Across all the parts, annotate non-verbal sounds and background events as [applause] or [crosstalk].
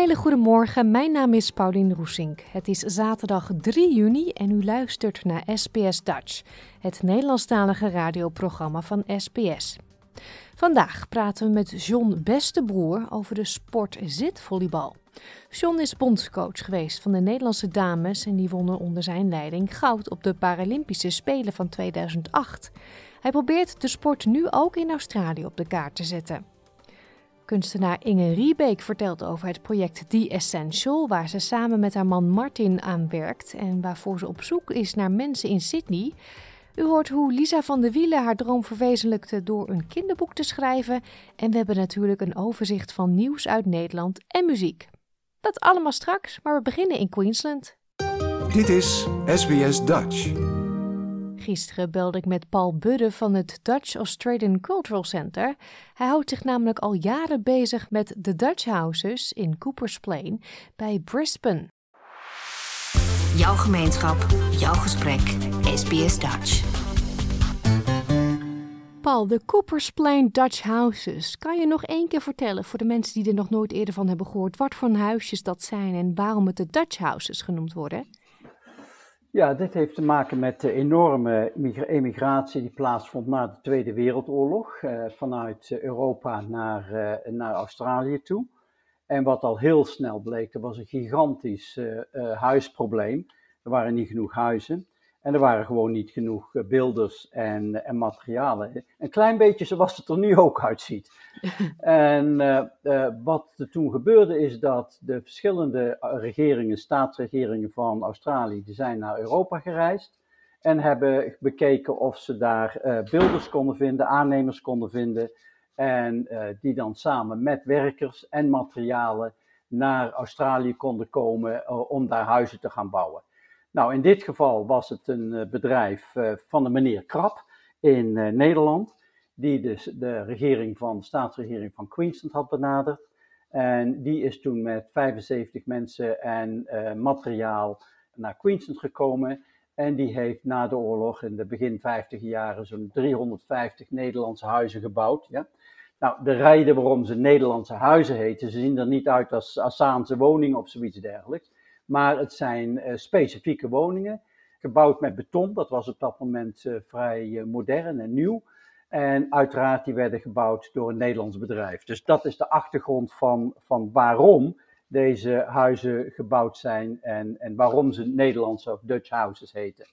Hele goede morgen, mijn naam is Paulien Roesink. Het is zaterdag 3 juni en u luistert naar SBS Dutch, het Nederlandstalige radioprogramma van SBS. Vandaag praten we met John Bestebroer over de sport zitvolleybal. John is bondscoach geweest van de Nederlandse dames en die wonnen onder zijn leiding goud op de Paralympische Spelen van 2008. Hij probeert de sport nu ook in Australië op de kaart te zetten. Kunstenaar Inge Riebeek vertelt over het project The Essential, waar ze samen met haar man Martin aan werkt en waarvoor ze op zoek is naar mensen in Sydney. U hoort hoe Lisa van der Wielen haar droom verwezenlijkte door een kinderboek te schrijven. En we hebben natuurlijk een overzicht van nieuws uit Nederland en muziek. Dat allemaal straks, maar we beginnen in Queensland. Dit is SBS Dutch. Gisteren belde ik met Paul Budde van het Dutch Australian Cultural Center. Hij houdt zich namelijk al jaren bezig met de Dutch Houses in Coopers Plain bij Brisbane. Jouw gemeenschap, jouw gesprek, SBS Dutch. Paul, de Coopers Plain Dutch Houses. Kan je nog één keer vertellen voor de mensen die er nog nooit eerder van hebben gehoord, wat voor huisjes dat zijn en waarom het de Dutch Houses genoemd worden? Ja, dit heeft te maken met de enorme emigratie die plaatsvond na de Tweede Wereldoorlog, eh, vanuit Europa naar, eh, naar Australië toe. En wat al heel snel bleek, er was een gigantisch uh, huisprobleem. Er waren niet genoeg huizen en er waren gewoon niet genoeg uh, beelders en, en, materialen. Een klein beetje zoals het er nu ook uitziet. [laughs] en wat er toen gebeurde is dat de verschillende regeringen, staatsregeringen van Australië, die zijn naar Europa gereisd. En hebben bekeken of ze daar beelders konden vinden, aannemers konden vinden en die dan samen met werkers en materialen naar Australië konden komen om daar huizen te gaan bouwen. Nou, in dit geval was het een uh, bedrijf van de meneer Krap in Nederland, die dus de regering van, staatsregering van Queensland had benaderd. En die is toen met 75 mensen en materiaal naar Queensland gekomen. En die heeft na de oorlog in de begin 50 jaren zo'n 350 Nederlandse huizen gebouwd. Ja. Nou, de reden waarom ze Nederlandse huizen heten, ze zien er niet uit als Assaanse woningen of zoiets dergelijks. Maar het zijn uh, specifieke woningen, gebouwd met beton. Dat was op dat moment uh, vrij uh, modern en nieuw. En uiteraard, die werden gebouwd door een Nederlands bedrijf. Dus dat is de achtergrond van, van waarom deze huizen gebouwd zijn en, en waarom ze Nederlandse of Dutch houses heten.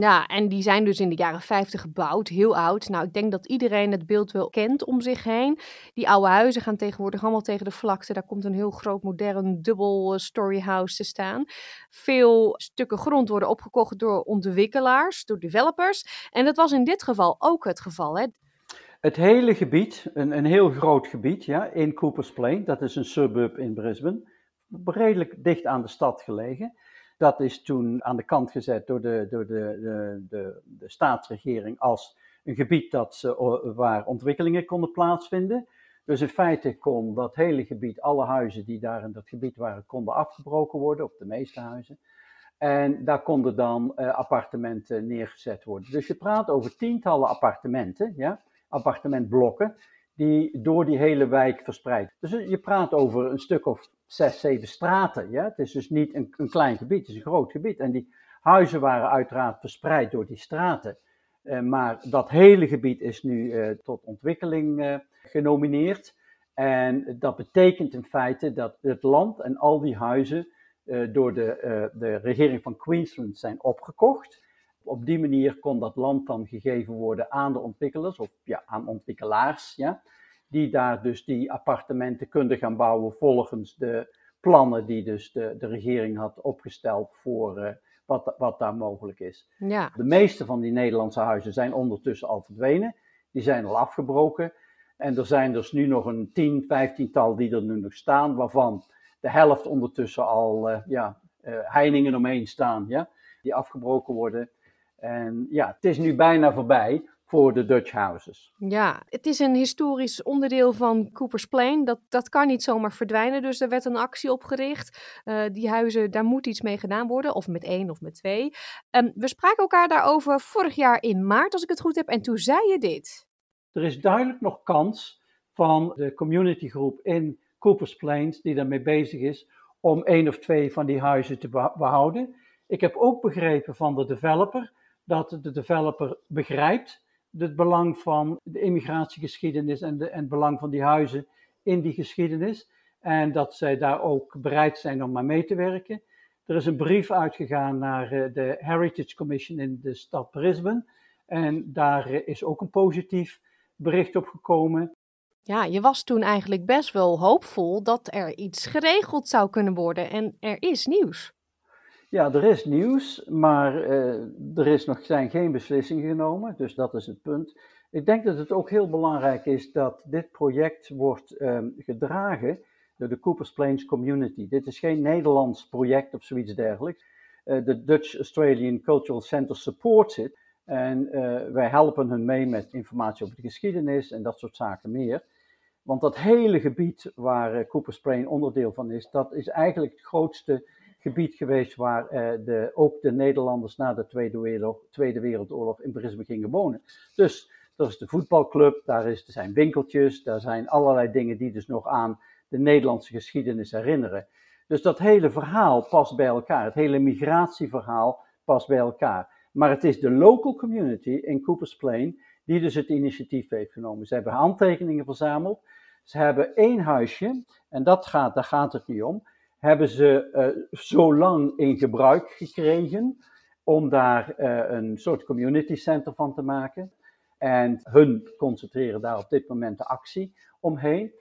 Ja, en die zijn dus in de jaren 50 gebouwd, heel oud. Nou, ik denk dat iedereen het beeld wel kent om zich heen. Die oude huizen gaan tegenwoordig allemaal tegen de vlakte. Daar komt een heel groot, modern, dubbel story house te staan. Veel stukken grond worden opgekocht door ontwikkelaars, door developers. En dat was in dit geval ook het geval, hè? Het hele gebied, een, een heel groot gebied, ja, in Coopers Plain, dat is een suburb in Brisbane, redelijk dicht aan de stad gelegen. Dat is toen aan de kant gezet door de, door de, de, de, de staatsregering als een gebied dat ze, waar ontwikkelingen konden plaatsvinden. Dus in feite kon dat hele gebied, alle huizen die daar in dat gebied waren, konden afgebroken worden, of de meeste huizen. En daar konden dan uh, appartementen neergezet worden. Dus je praat over tientallen appartementen, ja, appartementblokken, die door die hele wijk verspreid. Dus je praat over een stuk of zes, zeven straten. Ja? Het is dus niet een, een klein gebied, het is een groot gebied. En die huizen waren uiteraard verspreid door die straten. Uh, maar dat hele gebied is nu uh, tot ontwikkeling uh, genomineerd. En dat betekent in feite dat het land en al die huizen door de, de regering van Queensland zijn opgekocht. Op die manier kon dat land dan gegeven worden aan de ontwikkelaars, of ja, aan ontwikkelaars, ja, die daar dus die appartementen kunnen gaan bouwen volgens de plannen die dus de, de regering had opgesteld voor uh, wat, wat daar mogelijk is. Ja. De meeste van die Nederlandse huizen zijn ondertussen al verdwenen. Die zijn al afgebroken. En er zijn dus nu nog een 10, 15 tal die er nu nog staan, waarvan de helft ondertussen al uh, ja, uh, heiningen omheen staan, ja, die afgebroken worden. En ja, het is nu bijna voorbij voor de Dutch houses. Ja, het is een historisch onderdeel van Cooper's Plain. Dat, dat kan niet zomaar verdwijnen. Dus er werd een actie opgericht. Uh, die huizen, daar moet iets mee gedaan worden. Of met één of met twee. Um, we spraken elkaar daarover vorig jaar in maart, als ik het goed heb. En toen zei je dit. Er is duidelijk nog kans van de communitygroep in Cooper's Plains, die daarmee bezig is, om één of twee van die huizen te behouden. Ik heb ook begrepen van de developer dat de developer begrijpt het belang van de immigratiegeschiedenis en, de, en het belang van die huizen in die geschiedenis. En dat zij daar ook bereid zijn om aan mee te werken. Er is een brief uitgegaan naar eh, de Heritage Commission in de stad Brisbane. En daar eh, is ook een positief bericht op gekomen. Ja, je was toen eigenlijk best wel hoopvol dat er iets geregeld zou kunnen worden. En er is nieuws. Ja, er is nieuws, maar uh, er is nog, zijn geen beslissingen genomen, dus dat is het punt. Ik denk dat het ook heel belangrijk is dat dit project wordt um, gedragen door de Coopers Plains Community. Dit is geen Nederlands project of zoiets dergelijks. Uh, de Dutch Australian Cultural Center supports it. En uh, wij helpen hun mee met informatie over de geschiedenis en dat soort zaken meer. Want dat hele gebied waar Coopers Plain onderdeel van is, dat is eigenlijk het grootste gebied geweest waar eh, de, ook de Nederlanders na de Tweede, Wereld, Tweede Wereldoorlog in Brisbane gingen wonen. Dus dat is de voetbalclub, daar is, er zijn winkeltjes, daar zijn allerlei dingen die dus nog aan de Nederlandse geschiedenis herinneren. Dus dat hele verhaal past bij elkaar, het hele migratieverhaal past bij elkaar. Maar het is de local community in Coopers Plain die dus het initiatief heeft genomen. Ze hebben handtekeningen verzameld. Ze hebben één huisje, en dat gaat, daar gaat het niet om hebben ze uh, zo lang in gebruik gekregen om daar uh, een soort community center van te maken. En hun concentreren daar op dit moment de actie omheen.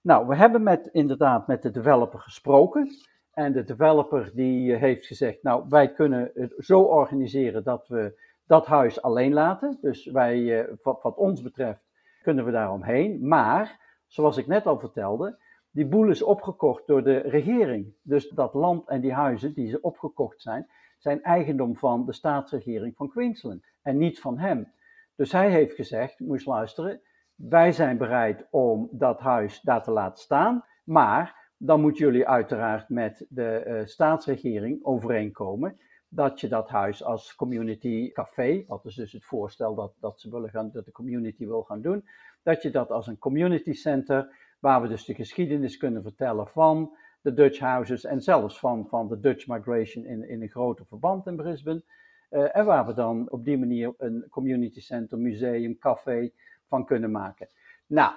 Nou, we hebben met, inderdaad met de developer gesproken. En de developer die uh, heeft gezegd, nou, wij kunnen het zo organiseren dat we dat huis alleen laten. Dus wij, wat, wat ons betreft, kunnen we daar omheen. Maar, zoals ik net al vertelde, die boel is opgekocht door de regering. Dus dat land en die huizen die ze opgekocht zijn, zijn eigendom van de staatsregering van Queensland en niet van hem. Dus hij heeft gezegd, moest luisteren, wij zijn bereid om dat huis daar te laten staan, maar dan moeten jullie uiteraard met de uh, staatsregering overeenkomen dat je dat huis als community café, dat is dus het voorstel dat, dat ze willen gaan, dat de community wil gaan doen, dat je dat als een community center waar we dus de geschiedenis kunnen vertellen van de Dutch houses en zelfs van, van de Dutch migration in, in een groter verband in Brisbane. Uh, en waar we dan op die manier een community center, museum, café van kunnen maken. Nou,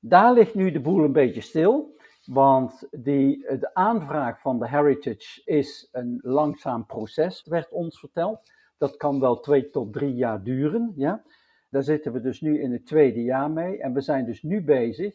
daar ligt nu de boel een beetje stil, want die, de aanvraag van de Heritage is een langzaam proces, werd ons verteld. Dat kan wel twee tot drie jaar duren. Ja? Daar zitten we dus nu in het tweede jaar mee en we zijn dus nu bezig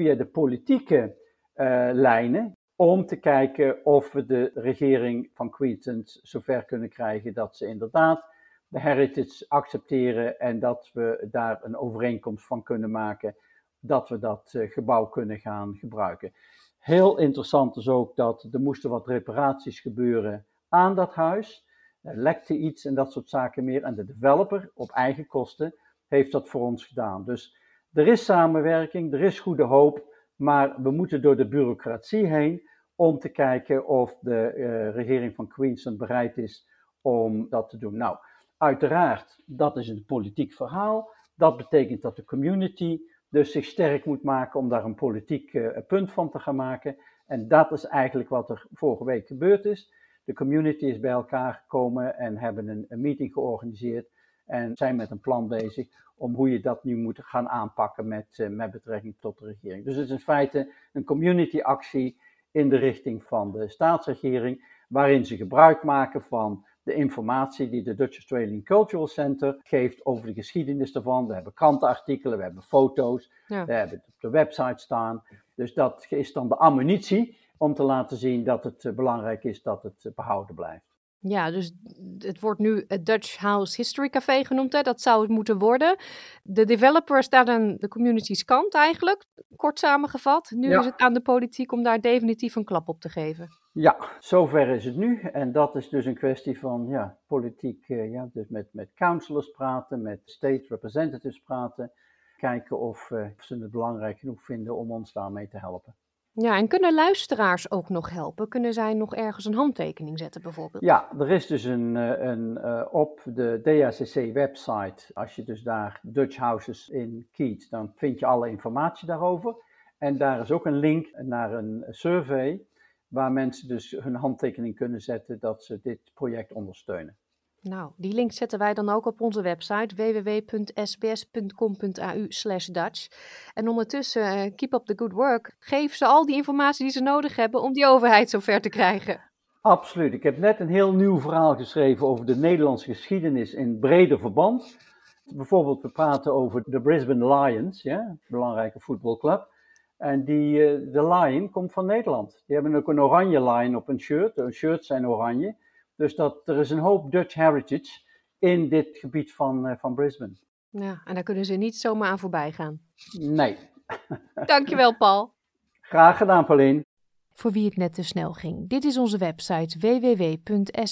via de politieke uh, lijnen om te kijken of we de regering van Queensland zover kunnen krijgen dat ze inderdaad de heritage accepteren en dat we daar een overeenkomst van kunnen maken dat we dat uh, gebouw kunnen gaan gebruiken. Heel interessant is ook dat er moesten wat reparaties gebeuren aan dat huis. Er lekte iets en dat soort zaken meer. En de developer op eigen kosten heeft dat voor ons gedaan. Dus er is samenwerking, er is goede hoop, maar we moeten door de bureaucratie heen om te kijken of de uh, regering van Queensland bereid is om dat te doen. Nou, uiteraard, dat is een politiek verhaal. Dat betekent dat de community dus zich sterk moet maken om daar een politiek uh, punt van te gaan maken. En dat is eigenlijk wat er vorige week gebeurd is. De community is bij elkaar gekomen en hebben een, een meeting georganiseerd en zijn met een plan bezig om hoe je dat nu moet gaan aanpakken met, uh, met betrekking tot de regering. Dus het is in feite een community actie in de richting van de staatsregering, waarin ze gebruik maken van de informatie die de Dutch Australian Cultural Center geeft over de geschiedenis daarvan. We hebben krantenartikelen, we hebben foto's, Ja. we hebben het op de website staan. Dus dat is dan de ammunitie om te laten zien dat het eh, belangrijk is dat het eh, behouden blijft. Ja, dus het wordt nu het Dutch House History Café genoemd. Hè? Dat zou het moeten worden. De developer staat aan de community's kant eigenlijk, kort samengevat. Nu Ja. is het aan de politiek om daar definitief een klap op te geven. Ja, zover is het nu. En dat is dus een kwestie van ja, politiek, eh, ja, dus met, met councillors praten, met state representatives praten. Kijken of, eh, of ze het belangrijk genoeg vinden om ons daarmee te helpen. Ja, en kunnen luisteraars ook nog helpen? Kunnen zij nog ergens een handtekening zetten bijvoorbeeld? Ja, er is dus een, eh, een eh, op de DACC-website, als je dus daar Dutch Houses in kiet, dan vind je alle informatie daarover. En daar is ook een link naar een survey waar mensen dus hun handtekening kunnen zetten dat ze dit project ondersteunen. Nou, die link zetten wij dan ook op onze website www.sbs.com.au Dutch. En ondertussen, eh, keep up the good work. Geef ze al die informatie die ze nodig hebben om die overheid zover te krijgen. Absoluut. Ik heb net een heel nieuw verhaal geschreven over de Nederlandse geschiedenis in breder verband. Bijvoorbeeld, we praten over de Brisbane Lions, ja, een belangrijke voetbalclub. En die, eh, de lion komt van Nederland. Die hebben ook een oranje lion op een shirt. Hun shirts zijn oranje. Dus dat, er is een hoop Dutch heritage in dit gebied van, eh, van Brisbane. Ja, en daar kunnen ze niet zomaar aan voorbij gaan. Nee. [laughs] [laughs] Dankjewel, Paul. Graag gedaan, Pauline. Voor wie het net te snel ging. Dit is onze website www.sbs.com.au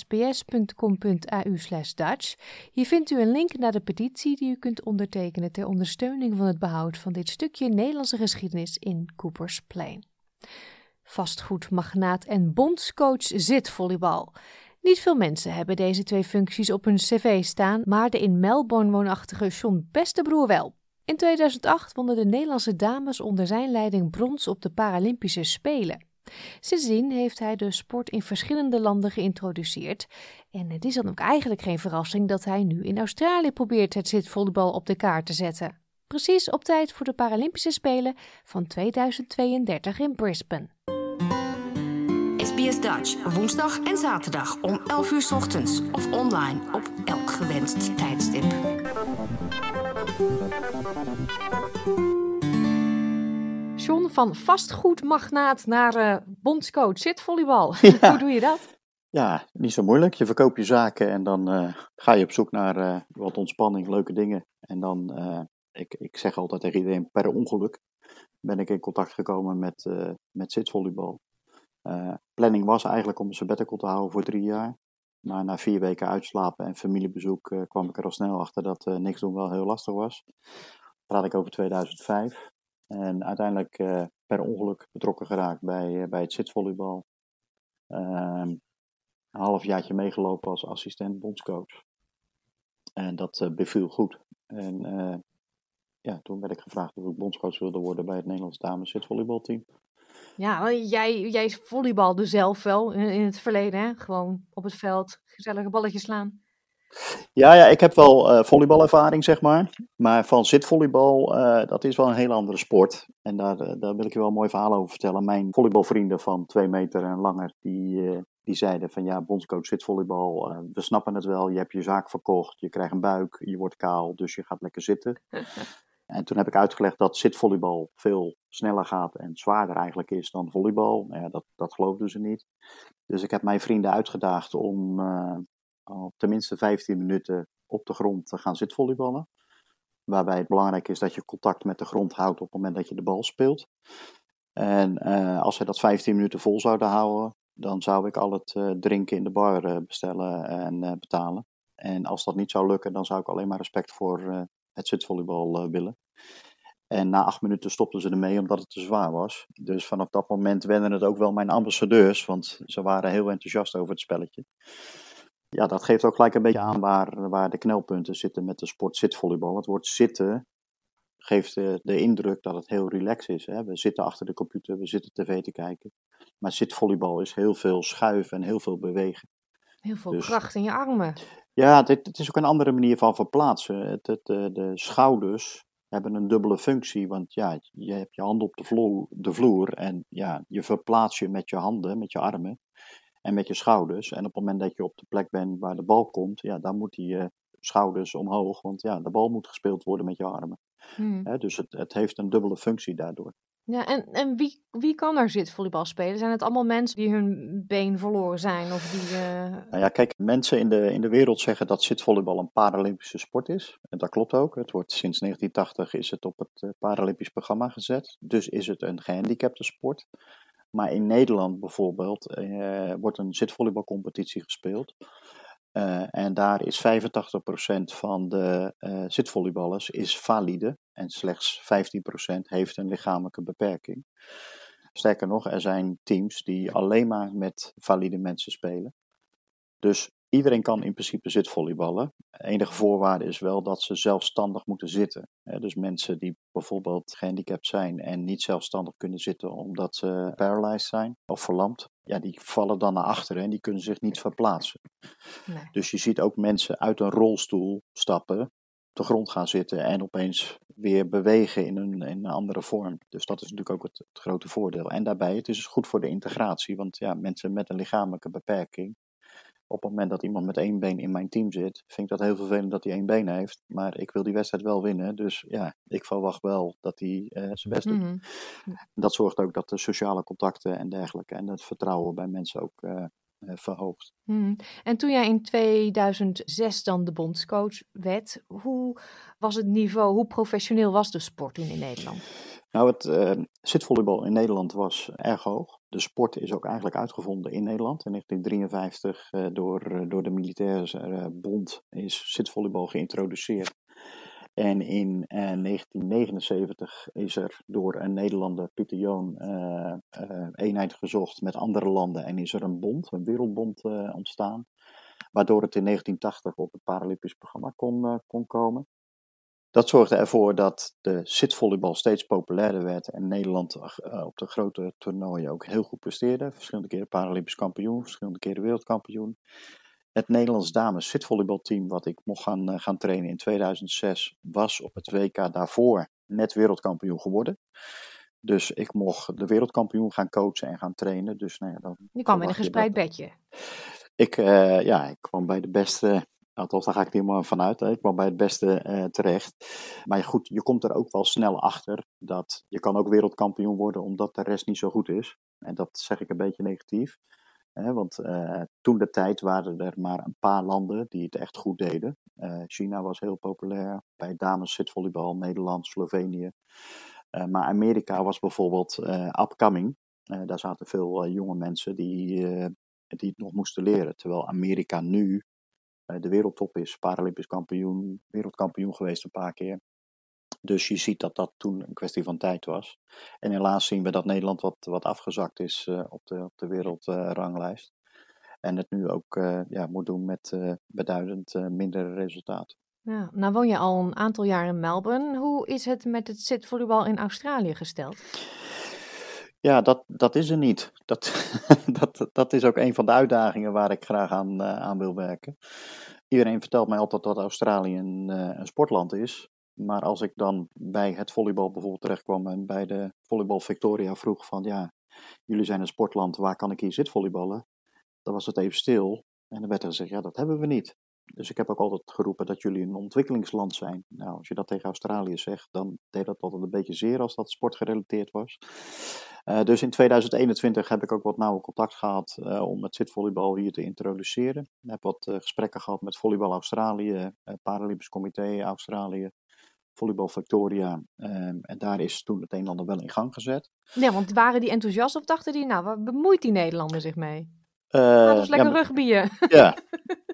Dutch. Hier vindt u een link naar de petitie die u kunt ondertekenen ter ondersteuning van het behoud van dit stukje Nederlandse geschiedenis in Coopers Plain. Vastgoedmagnaat en bondscoach zitvolleybal. Niet veel mensen hebben deze twee functies op hun cv staan, maar de in Melbourne woonachtige John Bestebroer wel. In 2008 wonnen de Nederlandse dames onder zijn leiding brons op de Paralympische Spelen. Sindsdien heeft hij de sport in verschillende landen geïntroduceerd. En het is dan ook eigenlijk geen verrassing dat hij nu in Australië probeert het zitvolleybal op de kaart te zetten. Precies op tijd voor de Paralympische Spelen van 2032 in Brisbane. Dutch, woensdag en zaterdag om 11 uur 's ochtends of online op elk gewenst tijdstip. John, van vastgoedmagnaat naar eh, bondscoach zitvolleybal. Hoe doe je dat? Ja, niet zo moeilijk. Je verkoopt je zaken en dan eh, ga je op zoek naar eh, wat ontspanning, leuke dingen. En dan, eh, ik, ik zeg altijd tegen iedereen, per ongeluk ben ik in contact gekomen met, eh met zitvolleybal. Eh, planning was eigenlijk om een sabbatical te houden voor drie jaar. Maar na vier weken uitslapen en familiebezoek eh, kwam ik er al snel achter dat eh, niks doen wel heel lastig was. Praat ik over 2005. En uiteindelijk per ongeluk betrokken geraakt bij, bij het zitvolleybal. Ehm, een halfjaartje meegelopen als assistent bondscoach. En dat beviel goed. En ja, toen werd ik gevraagd of ik bondscoach wilde worden bij het Nederlands dames zitvolleybalteam. Ja, jij, jij volleybalde zelf wel in, in het verleden, hè? Gewoon op het veld, gezellige balletjes slaan. Ja, ja, ik heb wel eh volleybalervaring, zeg maar. Maar van zitvolleybal, eh, dat is wel een hele andere sport. En daar, eh, daar wil ik je wel een mooi verhaal over vertellen. Mijn volleybalvrienden van twee meter en langer, die, die zeiden van ja, bondscoach zitvolleybal, we snappen het wel. Je hebt je zaak verkocht, je krijgt een buik, je wordt kaal, dus je gaat lekker zitten. [laughs] En toen heb ik uitgelegd dat zitvolleybal veel sneller gaat en zwaarder eigenlijk is dan volleybal. Nou ja, dat, dat geloofden ze niet. Dus ik heb mijn vrienden uitgedaagd om eh, al tenminste 15 minuten op de grond te gaan zitvolleyballen. Waarbij het belangrijk is dat je contact met de grond houdt op het moment dat je de bal speelt. En eh, als zij dat 15 minuten vol zouden houden, dan zou ik al het eh, drinken in de bar bestellen en betalen. En als dat niet zou lukken, dan zou ik alleen maar respect voor het zitvolleybal eh, willen. En na acht minuten stopten ze ermee omdat het te zwaar was. Dus vanaf dat moment werden het ook wel mijn ambassadeurs, want ze waren heel enthousiast over het spelletje. Ja, dat geeft ook gelijk een beetje aan waar, waar de knelpunten zitten met de sport zitvolleybal. Het woord zitten geeft de, de indruk dat het heel relaxed is. Hè? We zitten achter de computer, we zitten tv te kijken. Maar zitvolleybal is heel veel schuiven en heel veel bewegen. Heel veel Dus- kracht in je armen. Ja, dit, het is ook een andere manier van verplaatsen. Het, het, de, de schouders hebben een dubbele functie, want ja, je hebt je handen op de vloer, de vloer en ja, je verplaatst je met je handen, met je armen. en met je schouders. En op het moment dat je op de plek bent waar de bal komt, ja, dan moet die uh, schouders omhoog. Want ja, de bal moet gespeeld worden met je armen. Hmm. dus het, het heeft een dubbele functie daardoor. Ja, en, en wie, wie kan er zitvolleybal spelen? Zijn het allemaal mensen die hun been verloren zijn? Of die, uh... Nou ja, kijk, mensen in de, in de wereld zeggen dat zitvolleybal een Paralympische sport is. En dat klopt ook. Het wordt sinds 1980 is het op het uh, Paralympisch programma gezet. Dus is het een gehandicapte sport. Maar in Nederland bijvoorbeeld uh, wordt een zitvolleybalcompetitie gespeeld. En daar is 85% van de zitvolleyballers is valide en slechts 15% heeft een lichamelijke beperking. Sterker nog, er zijn teams die alleen maar met valide mensen spelen. Dus iedereen kan in principe zitvolleyballen. Enige voorwaarde is wel dat ze zelfstandig moeten zitten. Dus mensen die bijvoorbeeld gehandicapt zijn en niet zelfstandig kunnen zitten omdat ze paralyzed zijn of verlamd, ja, die vallen dan naar achteren en die kunnen zich niet verplaatsen. Nee. Dus je ziet ook mensen uit een rolstoel stappen, op de grond gaan zitten en opeens weer bewegen in een, in een andere vorm. Dus dat is natuurlijk ook het, het grote voordeel. En daarbij, het is dus goed voor de integratie, want ja, mensen met een lichamelijke beperking, op het moment dat iemand met één been in mijn team zit, vind ik dat heel vervelend dat hij één been heeft. Maar ik wil die wedstrijd wel winnen. Dus ja, ik verwacht wel dat hij uh, zijn best doet. Mm Dat zorgt ook dat de sociale contacten en dergelijke en het vertrouwen bij mensen ook uh, verhoogt. Mm. En toen jij in 2006 dan de bondscoach werd, hoe was het niveau, hoe professioneel was de sport toen in Nederland? Nou, het uh, zitvolleybal in Nederland was erg hoog. De sport is ook eigenlijk uitgevonden in Nederland. In 1953 uh, door, uh, door de militaire bond is zitvolleybal geïntroduceerd. En in 1979 is er door een Nederlander, Pieter Joon, eenheid gezocht met andere landen. En is er een bond, een wereldbond ontstaan. Waardoor het in 1980 op het Paralympisch programma kon, kon komen. Dat zorgde ervoor dat de zitvolleybal steeds populairder werd en Nederland op de grote toernooien ook heel goed presteerde. Verschillende keren Paralympisch kampioen, verschillende keren wereldkampioen. Het Nederlands dames zitvolleybalteam wat ik mocht gaan, uh, gaan trainen in 2006 was op het WK daarvoor net wereldkampioen geworden. Dus ik mocht de wereldkampioen gaan coachen en gaan trainen. Dus, nou ja, dan je kwam in een gespreid bedje. Ik, uh, ja, ik kwam bij de beste Althans, daar ga ik niet helemaal vanuit. Ik kwam bij het beste uh, terecht. Maar goed, je komt er ook wel snel achter dat je kan ook wereldkampioen worden omdat de rest niet zo goed is. En dat zeg ik een beetje negatief. Want uh, toen de tijd waren er maar een paar landen die het echt goed deden. Uh, China was heel populair. Bij dames zitvolleybal, Nederland, Slovenië. maar Amerika was bijvoorbeeld upcoming. daar zaten veel jonge mensen die, die het nog moesten leren. Terwijl Amerika nu de wereldtop is, Paralympisch kampioen, wereldkampioen geweest een paar keer. Dus je ziet dat dat toen een kwestie van tijd was. En helaas zien we dat Nederland wat, wat afgezakt is uh, op, de, op de wereldranglijst. en het nu ook uh, ja, moet doen met uh, beduidend minder resultaten. Ja, nou woon je al een aantal jaar in Melbourne. Hoe is het met het zitvolleybal in Australië gesteld? Ja, dat, dat is er niet. Dat, [laughs] dat, dat is ook een van de uitdagingen waar ik graag aan, uh, aan wil werken. Iedereen vertelt mij altijd dat Australië een, uh, een sportland is. Maar als ik dan bij het volleybal bijvoorbeeld terechtkwam en bij de volleybal Victoria vroeg van ja, jullie zijn een sportland, waar kan ik hier zitvolleyballen? Dan was het even stil en dan werd er gezegd ja, dat hebben we niet. Dus ik heb ook altijd geroepen dat jullie een ontwikkelingsland zijn. Nou, als je dat tegen Australië zegt, dan deed dat altijd een beetje zeer als dat sportgerelateerd was. Uh, dus in 2021 heb ik ook wat nauwe contact gehad uh, om het zitvolleybal hier te introduceren. Ik heb wat uh, gesprekken gehad met Volleybal Australië, Paralympisch Comité Australië, Volleybal Victoria. Ehm, en daar is toen het een en ander wel in gang gezet. Nee, want waren die enthousiast of dachten die, nou, waar bemoeit die Nederlander zich mee? Laat ons lekker ja, rugbyen. [laughs] Ja,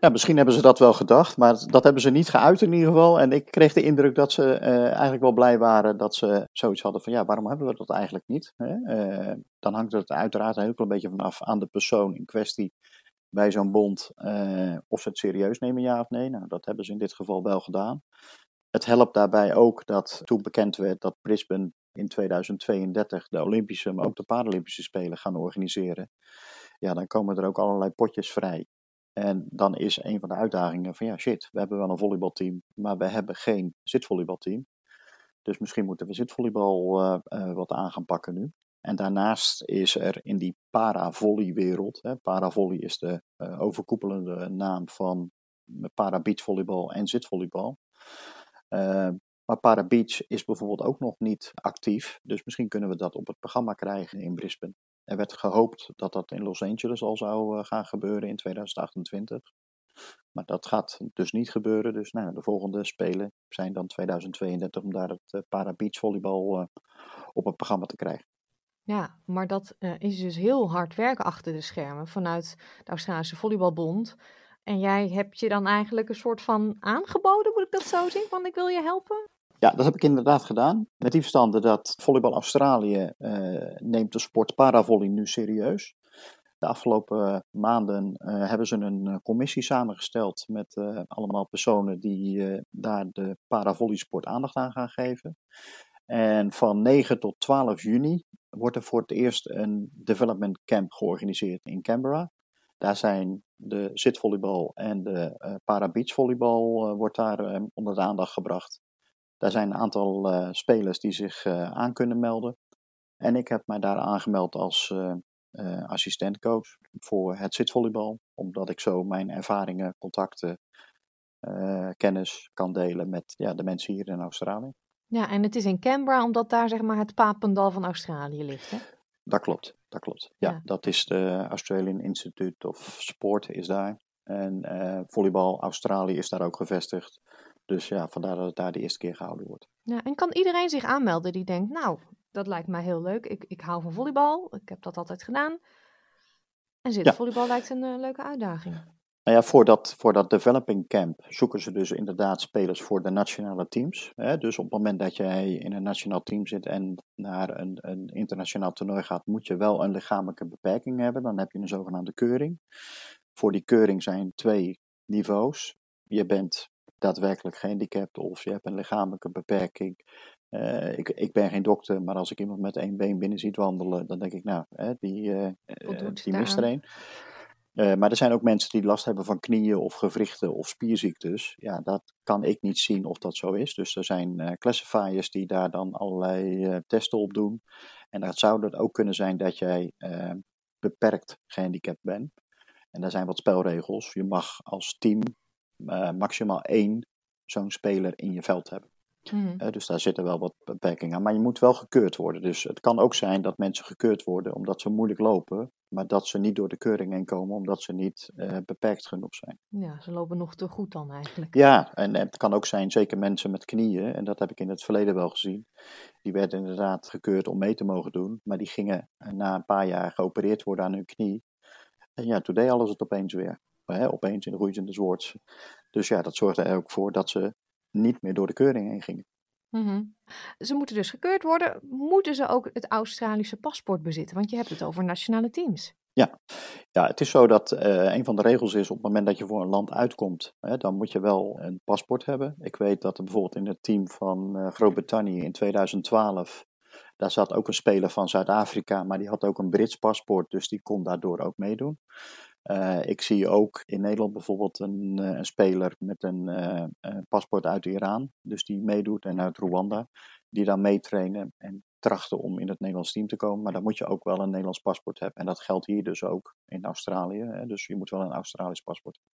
Ja, misschien hebben ze dat wel gedacht, maar dat hebben ze niet geuit in ieder geval. En ik kreeg de indruk dat ze uh, eigenlijk wel blij waren dat ze zoiets hadden van ja, waarom hebben we dat eigenlijk niet? Hè? Uh, dan hangt het uiteraard een heel klein beetje vanaf aan de persoon in kwestie bij zo'n bond uh, of ze het serieus nemen, ja of nee. Nou, dat hebben ze in dit geval wel gedaan. Het helpt daarbij ook dat toen bekend werd dat Brisbane in 2032 de Olympische, maar ook de Paralympische Spelen gaan organiseren. Ja, dan komen er ook allerlei potjes vrij. En dan is een van de uitdagingen van ja, shit, we hebben wel een volleybalteam, maar we hebben geen zitvolleybalteam. Dus misschien moeten we zitvolleybal uh, uh, wat aan gaan pakken nu. En daarnaast is er in die paravolleywereld, is de uh, overkoepelende naam van para beachvolleybal en zitvolleybal. Maar para beach is bijvoorbeeld ook nog niet actief, dus misschien kunnen we dat op het programma krijgen in Brisbane. Er werd gehoopt dat dat in Los Angeles al zou uh, gaan gebeuren in 2028. Maar dat gaat dus niet gebeuren. Dus nou, de volgende spelen zijn dan 2032 om daar het uh, para beachvolleybal uh, op het programma te krijgen. Ja, maar dat is dus heel hard werken achter de schermen vanuit de Australische Volleybalbond. En jij hebt je dan eigenlijk een soort van aangeboden, moet ik dat zo zien? Van ik wil je helpen? Ja, dat heb ik inderdaad gedaan. Met die verstande dat Volleybal Australië uh, neemt de sport paravolley nu serieus. De afgelopen maanden uh, hebben ze een commissie samengesteld met allemaal personen die daar de paravolleysport aandacht aan gaan geven. En van 9 tot 12 juni wordt er voor het eerst een development camp georganiseerd in Canberra. Daar zijn de zitvolleybal en de uh, para-beachvolleybal uh, wordt daar uh, onder de aandacht gebracht. Daar zijn een aantal spelers die zich aan kunnen melden. En ik heb mij daar aangemeld als assistentcoach voor het zitvolleybal. Omdat ik zo mijn ervaringen, contacten, kennis kan delen met ja, de mensen hier in Australië. Ja, en het is in Canberra omdat daar zeg maar het papendal van Australië ligt, hè? Dat klopt, dat klopt. Ja, ja. dat is de Australian Institute of Sport is daar. En uh, volleybal Australië is daar ook gevestigd. Dus ja, vandaar dat het daar de eerste keer gehouden wordt. Ja, en kan iedereen zich aanmelden die denkt, nou, dat lijkt mij heel leuk. Ik, ik hou van volleybal, ik heb dat altijd gedaan. En zit ja. volleybal lijkt een uh, leuke uitdaging. Nou ja, voor dat, voor dat developing camp zoeken ze dus inderdaad spelers voor de nationale teams. Hè? Dus op het moment dat jij in een nationaal team zit en naar een, een internationaal toernooi gaat, moet je wel een lichamelijke beperking hebben. Dan heb je een zogenaamde keuring. Voor die keuring zijn twee niveaus. Je bent daadwerkelijk gehandicapt of je hebt een lichamelijke beperking. Uh, ik, ik, ben geen dokter, maar als ik iemand met één been binnen ziet wandelen, dan denk ik, nou, hè, die, uh, die mist er een. Uh, maar er zijn ook mensen die last hebben van knieën of gewrichten of spierziektes. Ja, dat kan ik niet zien of dat zo is. Dus er zijn uh, classifiers die daar dan allerlei uh, testen op doen. En dat zou het ook kunnen zijn dat jij beperkt gehandicapt bent. En daar zijn wat spelregels. Je mag als team maximaal één zo'n speler in je veld hebben. Mm. Dus daar zitten wel wat beperkingen aan. Maar je moet wel gekeurd worden. Dus het kan ook zijn dat mensen gekeurd worden omdat ze moeilijk lopen. Maar dat ze niet door de keuring heen komen omdat ze niet uh, beperkt genoeg zijn. Ja, ze lopen nog te goed dan eigenlijk. Ja, en het kan ook zijn, zeker mensen met knieën. En dat heb ik in het verleden wel gezien. Die werden inderdaad gekeurd om mee te mogen doen. Maar die gingen na een paar jaar geopereerd worden aan hun knie. En ja, toen deed alles het opeens weer. Hè, opeens in de roeizende zwoord. Dus ja, dat zorgde er ook voor dat ze niet meer door de keuring heen gingen. Mm-hmm. Ze moeten dus gekeurd worden. Moeten ze ook het Australische paspoort bezitten? Want je hebt het over nationale teams. Ja, ja het is zo dat uh, een van de regels is op het moment dat je voor een land uitkomt, hè, dan moet je wel een paspoort hebben. Ik weet dat er bijvoorbeeld in het team van uh, Groot-Brittannië in 2012, daar zat ook een speler van Zuid-Afrika, maar die had ook een Brits paspoort, dus die kon daardoor ook meedoen. Uh, ik zie ook in Nederland bijvoorbeeld een, uh, een speler met een, uh, een, paspoort uit Iran, dus die meedoet, en uit Rwanda, die dan meetrainen en trachten om in het Nederlands team te komen. Maar dan moet je ook wel een Nederlands paspoort hebben. En dat geldt hier dus ook in Australië. Hè? Dus je moet wel een Australisch paspoort hebben.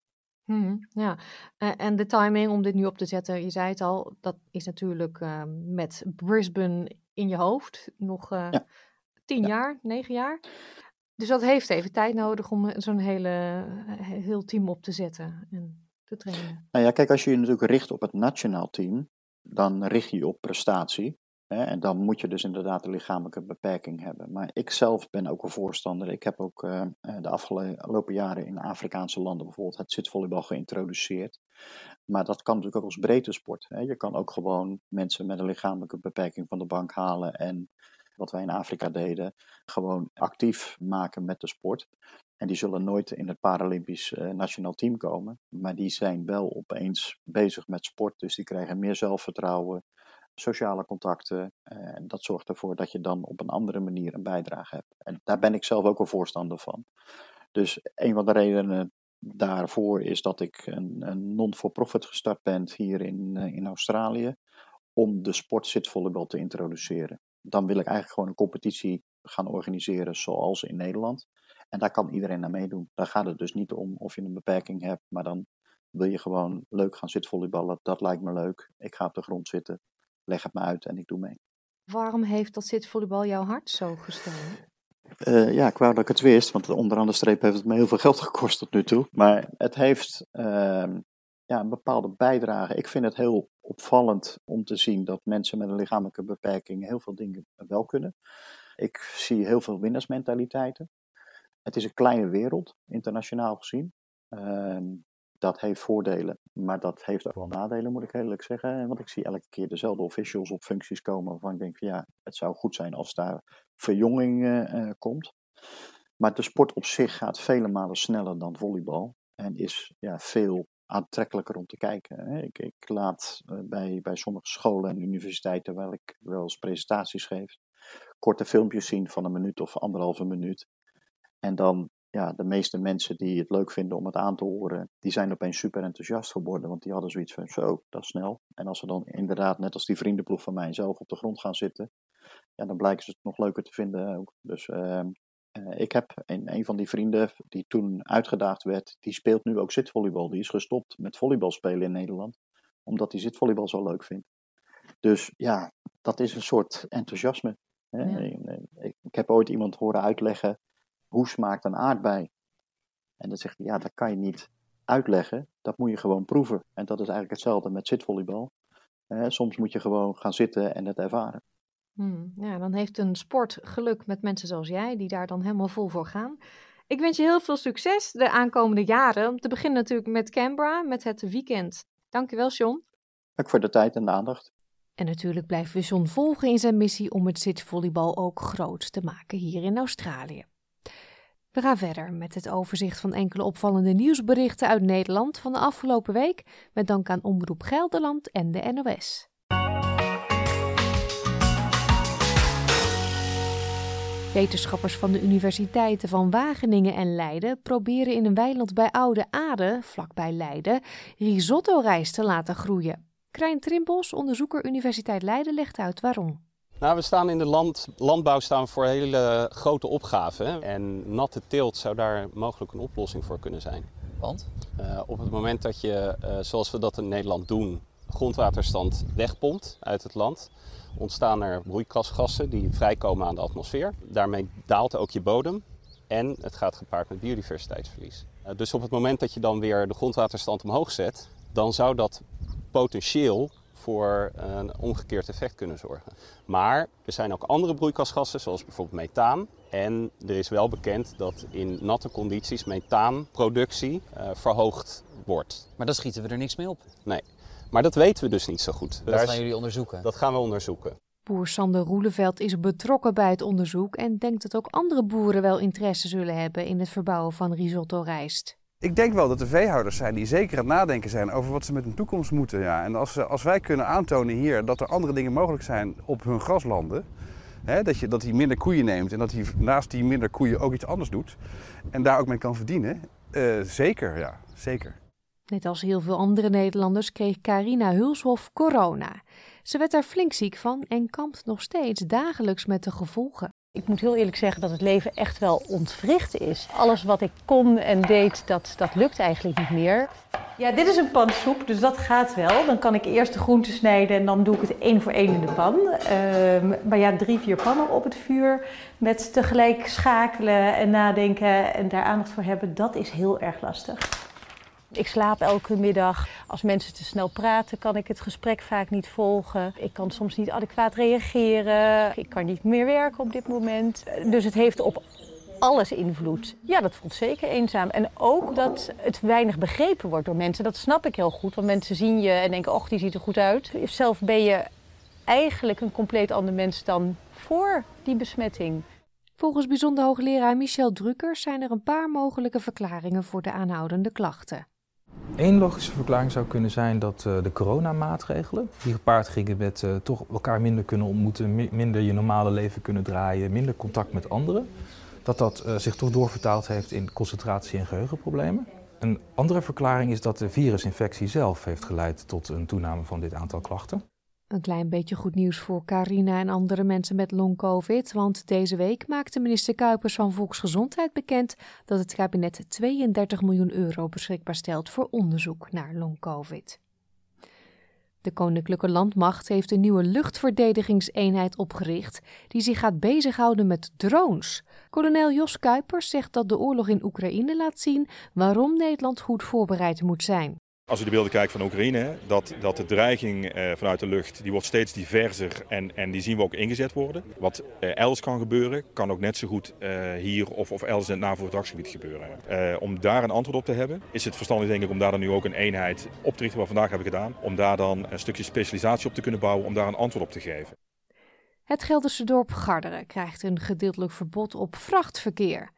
Hmm, ja, en de timing om dit nu op te zetten, je zei het al, dat is natuurlijk met Brisbane in je hoofd nog ja. tien ja. jaar, negen jaar. Dus dat heeft even tijd nodig om zo'n hele, heel team op te zetten en te trainen. Nou ja, kijk, als je je natuurlijk richt op het nationaal team, dan richt je je op prestatie. Hè, en dan moet je dus inderdaad een lichamelijke beperking hebben. Maar ik zelf ben ook een voorstander. Ik heb ook uh, de afgelopen jaren in Afrikaanse landen bijvoorbeeld het zitvolleybal geïntroduceerd. Maar dat kan natuurlijk ook als breedte sport. Hè. Je kan ook gewoon mensen met een lichamelijke beperking van de bank halen en wat wij in Afrika deden, gewoon actief maken met de sport. En die zullen nooit in het Paralympisch uh, nationaal team komen. Maar die zijn wel opeens bezig met sport. Dus die krijgen meer zelfvertrouwen, sociale contacten. Uh, en dat zorgt ervoor dat je dan op een andere manier een bijdrage hebt. En daar ben ik zelf ook een voorstander van. Dus een van de redenen daarvoor is dat ik een, een non-for-profit gestart ben hier in, uh, in Australië. Om de sport te introduceren dan wil ik eigenlijk gewoon een competitie gaan organiseren zoals in Nederland. En daar kan iedereen naar meedoen. Daar gaat het dus niet om of je een beperking hebt, maar dan wil je gewoon leuk gaan zitvolleyballen. Dat lijkt me leuk. Ik ga op de grond zitten, leg het me uit en ik doe mee. Waarom heeft dat zitvolleybal jouw hart zo gestolen? Uh, ja, ik wou dat ik het wist, want onder andere streep heeft het me heel veel geld gekost tot nu toe. Maar het heeft uh, ja, een bepaalde bijdrage. Ik vind het heel opvallend om te zien dat mensen met een lichamelijke beperking heel veel dingen wel kunnen. Ik zie heel veel winnaarsmentaliteiten. Het is een kleine wereld, internationaal gezien. Uh, dat heeft voordelen, maar dat heeft ook wel nadelen, moet ik eerlijk zeggen. Want ik zie elke keer dezelfde officials op functies komen waarvan ik denk van ja, het zou goed zijn als daar verjonging uh, komt. Maar de sport op zich gaat vele malen sneller dan volleybal en is ja, veel aantrekkelijker om te kijken. Ik, ik laat uh, bij, bij sommige scholen en universiteiten, waar ik wel eens presentaties geef, korte filmpjes zien van een minuut of anderhalve minuut. En dan ja, de meeste mensen die het leuk vinden om het aan te horen, die zijn opeens super enthousiast geworden. Want die hadden zoiets van, zo, dat is snel. En als ze dan inderdaad, net als die vriendenploeg van mij, zelf op de grond gaan zitten, ja, dan blijken ze het nog leuker te vinden. Dus uh, ik heb een, een van die vrienden die toen uitgedaagd werd, die speelt nu ook zitvolleybal. Die is gestopt met volleybal spelen in Nederland, omdat hij zitvolleybal zo leuk vindt. Dus ja, dat is een soort enthousiasme. Hè? Ja. Ik, ik heb ooit iemand horen uitleggen hoe smaakt een aardbei? En dan zegt hij, ja, dat kan je niet uitleggen, dat moet je gewoon proeven. En dat is eigenlijk hetzelfde met zitvolleybal. Eh, soms moet je gewoon gaan zitten en het ervaren. Hmm, ja, dan heeft een sport geluk met mensen zoals jij, die daar dan helemaal vol voor gaan. Ik wens je heel veel succes de aankomende jaren. Om te beginnen natuurlijk met Canberra, met het weekend. Dankjewel, John. Dank voor de tijd en de aandacht. En natuurlijk blijven we John volgen in zijn missie om het zitvolleybal ook groot te maken hier in Australië. We gaan verder met het overzicht van enkele opvallende nieuwsberichten uit Nederland van de afgelopen week, met dank aan Omroep Gelderland en de NOS. Wetenschappers van de universiteiten van Wageningen en Leiden proberen in een weiland bij Oude Aarde, vlakbij Leiden, risotto-rijst te laten groeien. Krijn Trimbos, onderzoeker Universiteit Leiden, legt uit waarom. Nou, we staan in de land, landbouw staan voor hele grote opgaven. En natte teelt zou daar mogelijk een oplossing voor kunnen zijn. Want? Uh, op het moment dat je, uh, zoals we dat in Nederland doen, grondwaterstand wegpompt uit het land, ontstaan er broeikasgassen die vrijkomen aan de atmosfeer. Daarmee daalt ook je bodem en het gaat gepaard met biodiversiteitsverlies. Uh, dus op het moment dat je dan weer de grondwaterstand omhoog zet, dan zou dat potentieel voor een omgekeerd effect kunnen zorgen. Maar er zijn ook andere broeikasgassen, zoals bijvoorbeeld methaan. En er is wel bekend dat in natte condities methaanproductie uh, verhoogd wordt. Maar dan schieten we er niks mee op. Nee, maar dat weten we dus niet zo goed. Dat gaan jullie onderzoeken? Dat gaan we onderzoeken. Boer Sander Roeleveld is betrokken bij het onderzoek en denkt dat ook andere boeren wel interesse zullen hebben in het verbouwen van risotto rijst. Ik denk wel dat er veehouders zijn die zeker aan het nadenken zijn over wat ze met hun toekomst moeten. Ja. En als, als wij kunnen aantonen hier dat er andere dingen mogelijk zijn op hun graslanden. Hè, dat, je, dat hij minder koeien neemt en dat hij naast die minder koeien ook iets anders doet. En daar ook mee kan verdienen. Uh, zeker, ja, zeker. Net als heel veel andere Nederlanders kreeg Carina Hulshoff corona. Ze werd daar flink ziek van en kampt nog steeds dagelijks met de gevolgen. Ik moet heel eerlijk zeggen dat het leven echt wel ontwricht is. Alles wat ik kon en deed, dat, dat lukt eigenlijk niet meer. Ja, dit is een pan soep, dus dat gaat wel. Dan kan ik eerst de groenten snijden en dan doe ik het één voor één in de pan. Um, maar ja, drie, vier pannen op het vuur met tegelijk schakelen en nadenken en daar aandacht voor hebben, dat is heel erg lastig. Ik slaap elke middag. Als mensen te snel praten, kan ik het gesprek vaak niet volgen. Ik kan soms niet adequaat reageren. Ik kan niet meer werken op dit moment. Dus het heeft op alles invloed. Ja, dat voelt zeker eenzaam. En ook dat het weinig begrepen wordt door mensen. Dat snap ik heel goed. Want mensen zien je en denken, och, die ziet er goed uit. Zelf ben je eigenlijk een compleet ander mens dan voor die besmetting. Volgens bijzonder hoogleraar Michel Druckers zijn er een paar mogelijke verklaringen voor de aanhoudende klachten. Eén logische verklaring zou kunnen zijn dat uh, de coronamaatregelen, die gepaard gingen met uh, toch elkaar minder kunnen ontmoeten, mi minder je normale leven kunnen draaien, minder contact met anderen, dat dat uh, zich toch doorvertaald heeft in concentratie- en geheugenproblemen. Een andere verklaring is dat de virusinfectie zelf heeft geleid tot een toename van dit aantal klachten. Een klein beetje goed nieuws voor Carina en andere mensen met long-covid, want deze week maakte minister Kuipers van Volksgezondheid bekend dat het kabinet 32 miljoen euro beschikbaar stelt voor onderzoek naar long-covid. De Koninklijke Landmacht heeft een nieuwe luchtverdedigingseenheid opgericht die zich gaat bezighouden met drones. Kolonel Jos Kuipers zegt dat de oorlog in Oekraïne laat zien waarom Nederland goed voorbereid moet zijn. Als u de beelden kijkt van Oekraïne, dat, dat de dreiging eh, vanuit de lucht die wordt steeds diverser en, en die zien we ook ingezet worden. Wat eh, elders kan gebeuren, kan ook net zo goed eh, hier of, of elders in het NAVO-verdragsgebied gebeuren. Om daar een antwoord op te hebben, is het verstandig denk ik om daar dan nu ook een eenheid op te richten, wat vandaag hebben gedaan. Om daar dan een stukje specialisatie op te kunnen bouwen, om daar een antwoord op te geven. Het Gelderse dorp Garderen krijgt een gedeeltelijk verbod op vrachtverkeer.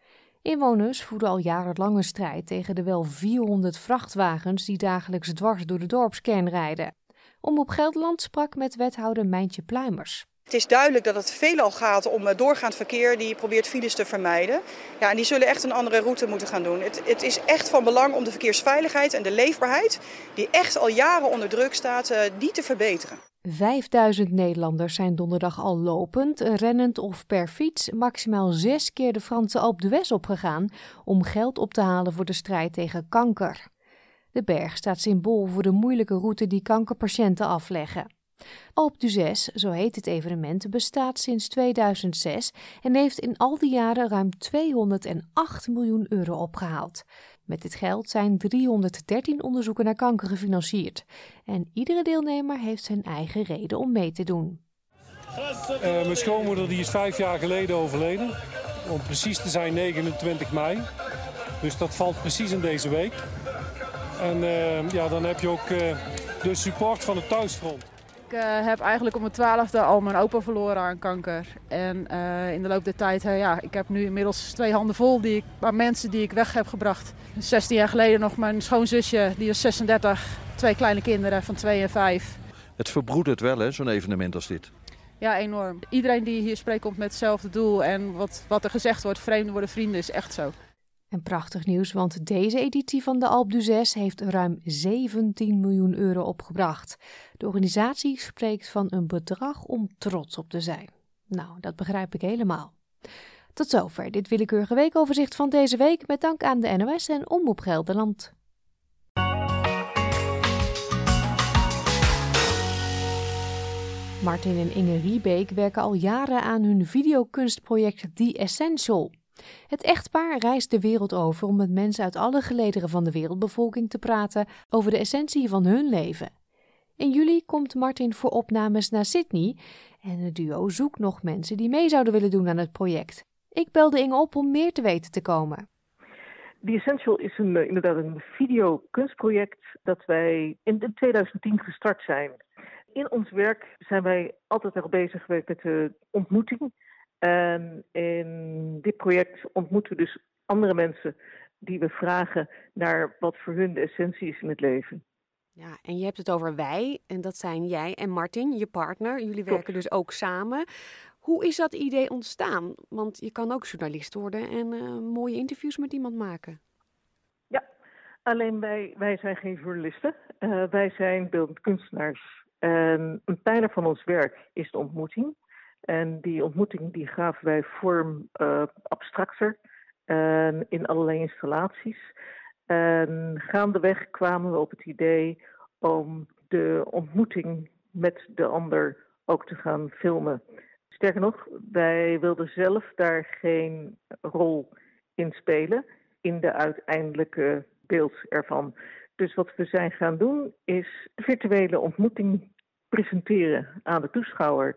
Inwoners voeren al jarenlang een strijd tegen de wel 400 vrachtwagens die dagelijks dwars door de dorpskern rijden. Omroep Gelderland sprak met wethouder Mijntje Pluimers. Het is duidelijk dat het veelal gaat om eh, doorgaand verkeer die probeert files te vermijden. Ja, en die zullen echt een andere route moeten gaan doen. Het, het is echt van belang om de verkeersveiligheid en de leefbaarheid, die echt al jaren onder druk staat, uh, die te verbeteren. 5000 Nederlanders zijn donderdag al lopend, rennend of per fiets maximaal zes keer de Franse Alpe d'Huez opgegaan om geld op te halen voor de strijd tegen kanker. De berg staat symbool voor de moeilijke route die kankerpatiënten afleggen. Alpe d'Huez, zo heet het evenement, bestaat sinds 2006 en heeft in al die jaren ruim 208 miljoen euro opgehaald. Met dit geld zijn 313 onderzoeken naar kanker gefinancierd. En iedere deelnemer heeft zijn eigen reden om mee te doen. Uh, mijn schoonmoeder die is vijf jaar geleden overleden. Om precies te zijn 29 mei. Dus dat valt precies in deze week. En uh, ja, dan heb je ook uh, de support van het thuisfront. Ik uh, heb eigenlijk om mijn twaalfde al mijn opa verloren aan kanker. En uh, in de loop der tijd, uh, ja, ik heb nu inmiddels twee handen vol die ik, aan mensen die ik weg heb gebracht. 16 jaar geleden nog mijn schoonzusje, die is 36. Twee kleine kinderen van 2 en 5. Het verbroedert wel, hè, zo'n evenement als dit. Ja, enorm. Iedereen die hier spreekt komt met hetzelfde doel. En wat, wat er gezegd wordt, vreemden worden vrienden, is echt zo. En prachtig nieuws, want deze editie van de Alpe d'Huez heeft ruim 17 miljoen euro opgebracht. De organisatie spreekt van een bedrag om trots op te zijn. Nou, dat begrijp ik helemaal. Tot zover dit willekeurige weekoverzicht van deze week met dank aan de NOS en Omroep Gelderland. Martin en Inge Riebeek werken al jaren aan hun videokunstproject The Essential. Het echtpaar reist de wereld over om met mensen uit alle gelederen van de wereldbevolking te praten over de essentie van hun leven. In juli komt Martin voor opnames naar Sydney en het duo zoekt nog mensen die mee zouden willen doen aan het project. Ik belde Inge op om meer te weten te komen. The Essential is een, inderdaad een videokunstproject dat wij in 2010 gestart zijn. In ons werk zijn wij altijd al bezig met de ontmoeting en in dit project ontmoeten we dus andere mensen die we vragen naar wat voor hun de essentie is in het leven. Ja, en je hebt het over wij, en dat zijn jij en Martin, je partner. Jullie werken dus ook samen. Hoe is dat idee ontstaan? Want je kan ook journalist worden en uh, mooie interviews met iemand maken. Ja, alleen wij, wij zijn geen journalisten. Uh, wij zijn beeldend kunstenaars. En een pijler van ons werk is de ontmoeting. En die ontmoeting die gaven wij vorm uh, abstracter en in allerlei installaties. En gaandeweg kwamen we op het idee om de ontmoeting met de ander ook te gaan filmen. Sterker nog, wij wilden zelf daar geen rol in spelen in de uiteindelijke beeld ervan. Dus wat we zijn gaan doen is virtuele ontmoeting presenteren aan de toeschouwer.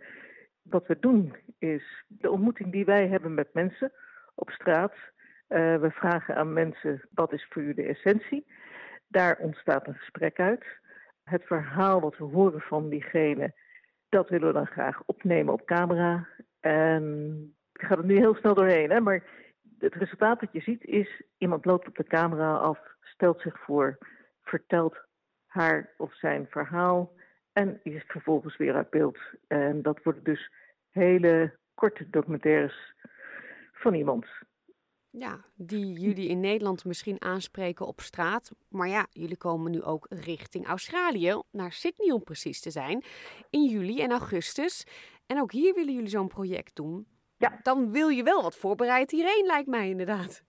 Wat we doen is de ontmoeting die wij hebben met mensen op straat. Uh, we vragen aan mensen wat is voor u de essentie. Daar ontstaat een gesprek uit. Het verhaal wat we horen van diegene, dat willen we dan graag opnemen op camera. En ik ga er nu heel snel doorheen, hè, maar het resultaat dat je ziet is iemand loopt op de camera af, stelt zich voor, vertelt haar of zijn verhaal en is vervolgens weer uit beeld. En dat worden dus hele korte documentaires van iemand. Ja, die jullie in Nederland misschien aanspreken op straat. Maar ja, jullie komen nu ook richting Australië, naar Sydney om precies te zijn, in juli en augustus. En ook hier willen jullie zo'n project doen. Ja. Dan wil je wel wat voorbereid hierheen, lijkt mij inderdaad.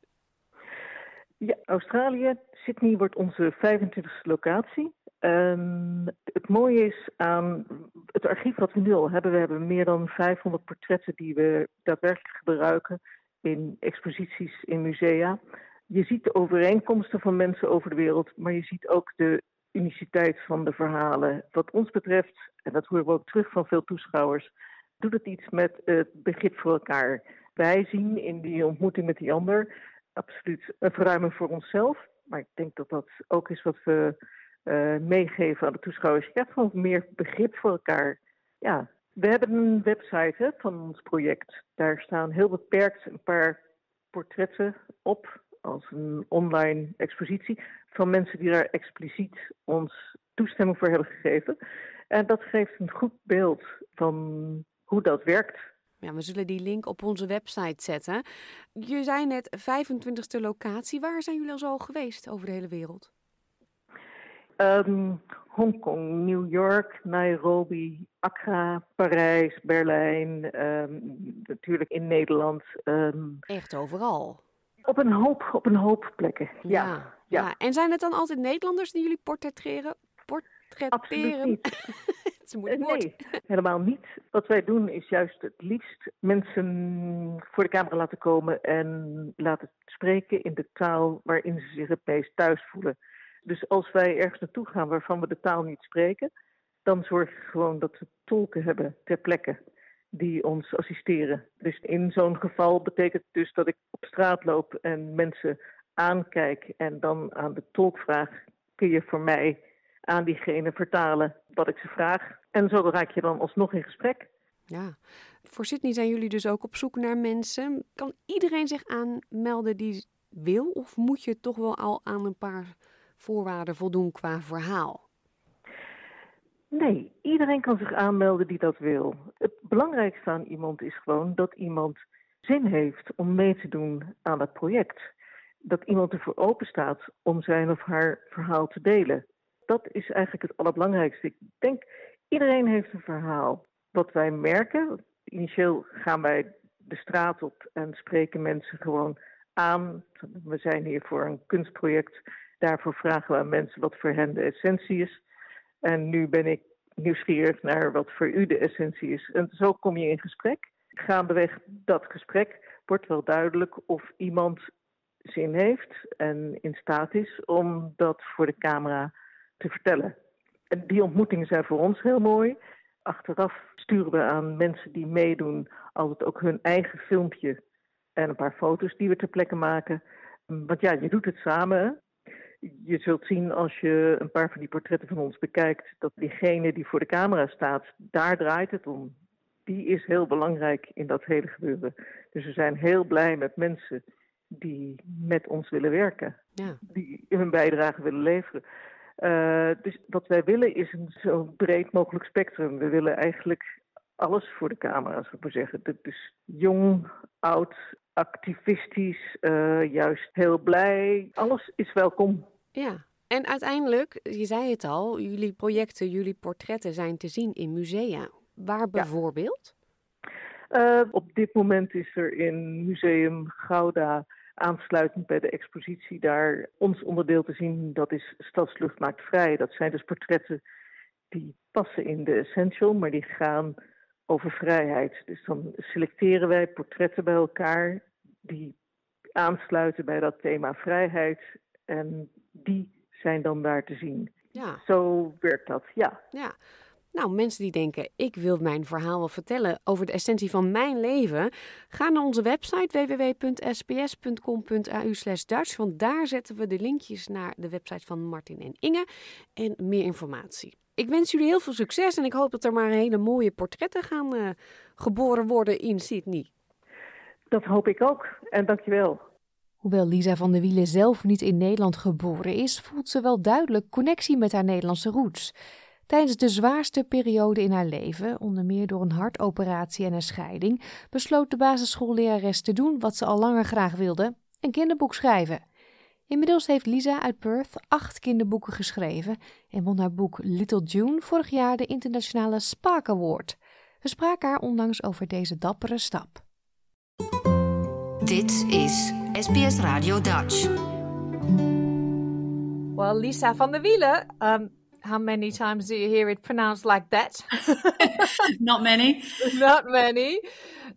Ja, Australië, Sydney wordt onze 25e locatie. Um, het mooie is aan het archief wat we nu al hebben. We hebben meer dan 500 portretten die we daadwerkelijk gebruiken in exposities in musea. Je ziet de overeenkomsten van mensen over de wereld, maar je ziet ook de uniciteit van de verhalen. Wat ons betreft, en dat horen we ook terug van veel toeschouwers, doet het iets met het begrip voor elkaar. Wij zien in die ontmoeting met die ander absoluut een verruiming voor onszelf. Maar ik denk dat dat ook is wat we uh, meegeven aan de toeschouwers. Ja, gewoon meer begrip voor elkaar. Ja, we hebben een website van ons project. Daar staan heel beperkt een paar portretten op als een online expositie van mensen die daar expliciet ons toestemming voor hebben gegeven. En dat geeft een goed beeld van hoe dat werkt. Ja, we zullen die link op onze website zetten. Je zei net 25e locatie. Waar zijn jullie al zo geweest over de hele wereld? Um, Hongkong, New York, Nairobi, Accra, Parijs, Berlijn, um, natuurlijk in Nederland. Um, Echt overal? Op een hoop, op een hoop plekken, ja. ja. ja. En zijn het dan altijd Nederlanders die jullie portretteren? portretteren? Absoluut niet. [laughs] nee, helemaal niet. Wat wij doen is juist het liefst mensen voor de camera laten komen en laten spreken in de taal waarin ze zich het meest thuis voelen. Dus als wij ergens naartoe gaan waarvan we de taal niet spreken, dan zorg je gewoon dat we tolken hebben ter plekke die ons assisteren. Dus in zo'n geval betekent het dus dat ik op straat loop en mensen aankijk en dan aan de tolk vraag: kun je voor mij aan diegene vertalen wat ik ze vraag? En zo raak je dan alsnog in gesprek. Ja, voor Sydney zijn jullie dus ook op zoek naar mensen. Kan iedereen zich aanmelden die wil, of moet je toch wel al aan een paar voorwaarden voldoen qua verhaal? Nee, iedereen kan zich aanmelden die dat wil. Het belangrijkste aan iemand is gewoon dat iemand zin heeft om mee te doen aan dat project. Dat iemand ervoor open staat om zijn of haar verhaal te delen. Dat is eigenlijk het allerbelangrijkste. Ik denk, iedereen heeft een verhaal. Wat wij merken, initieel gaan wij de straat op en spreken mensen gewoon aan. We zijn hier voor een kunstproject Daarvoor vragen we aan mensen wat voor hen de essentie is. En nu ben ik nieuwsgierig naar wat voor u de essentie is. En zo kom je in gesprek. Gaandeweg dat gesprek wordt wel duidelijk of iemand zin heeft en in staat is om dat voor de camera te vertellen. En die ontmoetingen zijn voor ons heel mooi. Achteraf sturen we aan mensen die meedoen altijd ook hun eigen filmpje en een paar foto's die we ter plekke maken. Want ja, je doet het samen je zult zien als je een paar van die portretten van ons bekijkt, dat diegene die voor de camera staat, daar draait het om. Die is heel belangrijk in dat hele gebeuren. Dus we zijn heel blij met mensen die met ons willen werken, ja. die hun bijdrage willen leveren. Uh, dus wat wij willen is een zo breed mogelijk spectrum. We willen eigenlijk alles voor de camera, zou ik maar zeggen. Dus jong, oud, activistisch, uh, juist heel blij. Alles is welkom. Ja, en uiteindelijk, je zei het al, jullie projecten, jullie portretten zijn te zien in musea. Waar bijvoorbeeld? Uh, op dit moment is er in Museum Gouda aansluitend bij de expositie daar ons onderdeel te zien. Dat is Stadslucht maakt vrij. Dat zijn dus portretten die passen in de essential, maar die gaan over vrijheid. Dus dan selecteren wij portretten bij elkaar die aansluiten bij dat thema vrijheid. En die zijn dan daar te zien. Ja. Zo werkt dat, ja. Ja. Nou, mensen die denken, ik wil mijn verhaal wel vertellen over de essentie van mijn leven, ga naar onze website www.sps.com.au Duits, want daar zetten we de linkjes naar de website van Martin en Inge en meer informatie. Ik wens jullie heel veel succes en ik hoop dat er maar hele mooie portretten gaan uh, geboren worden in Sydney. Dat hoop ik ook en dankjewel. Hoewel Lisa van der Wielen zelf niet in Nederland geboren is, voelt ze wel duidelijk connectie met haar Nederlandse roots. Tijdens de zwaarste periode in haar leven, onder meer door een hartoperatie en een scheiding, besloot de basisschoollerares te doen wat ze al langer graag wilde: een kinderboek schrijven. Inmiddels heeft Lisa uit Perth acht kinderboeken geschreven en won haar boek Little June vorig jaar de internationale Spaak Award. We spraken haar onlangs over deze dappere stap. Dit is SBS Radio Dutch. Well, Lisa van der Wielen, um, how many times do you hear it pronounced like that? [laughs] Not many. [laughs] Not many.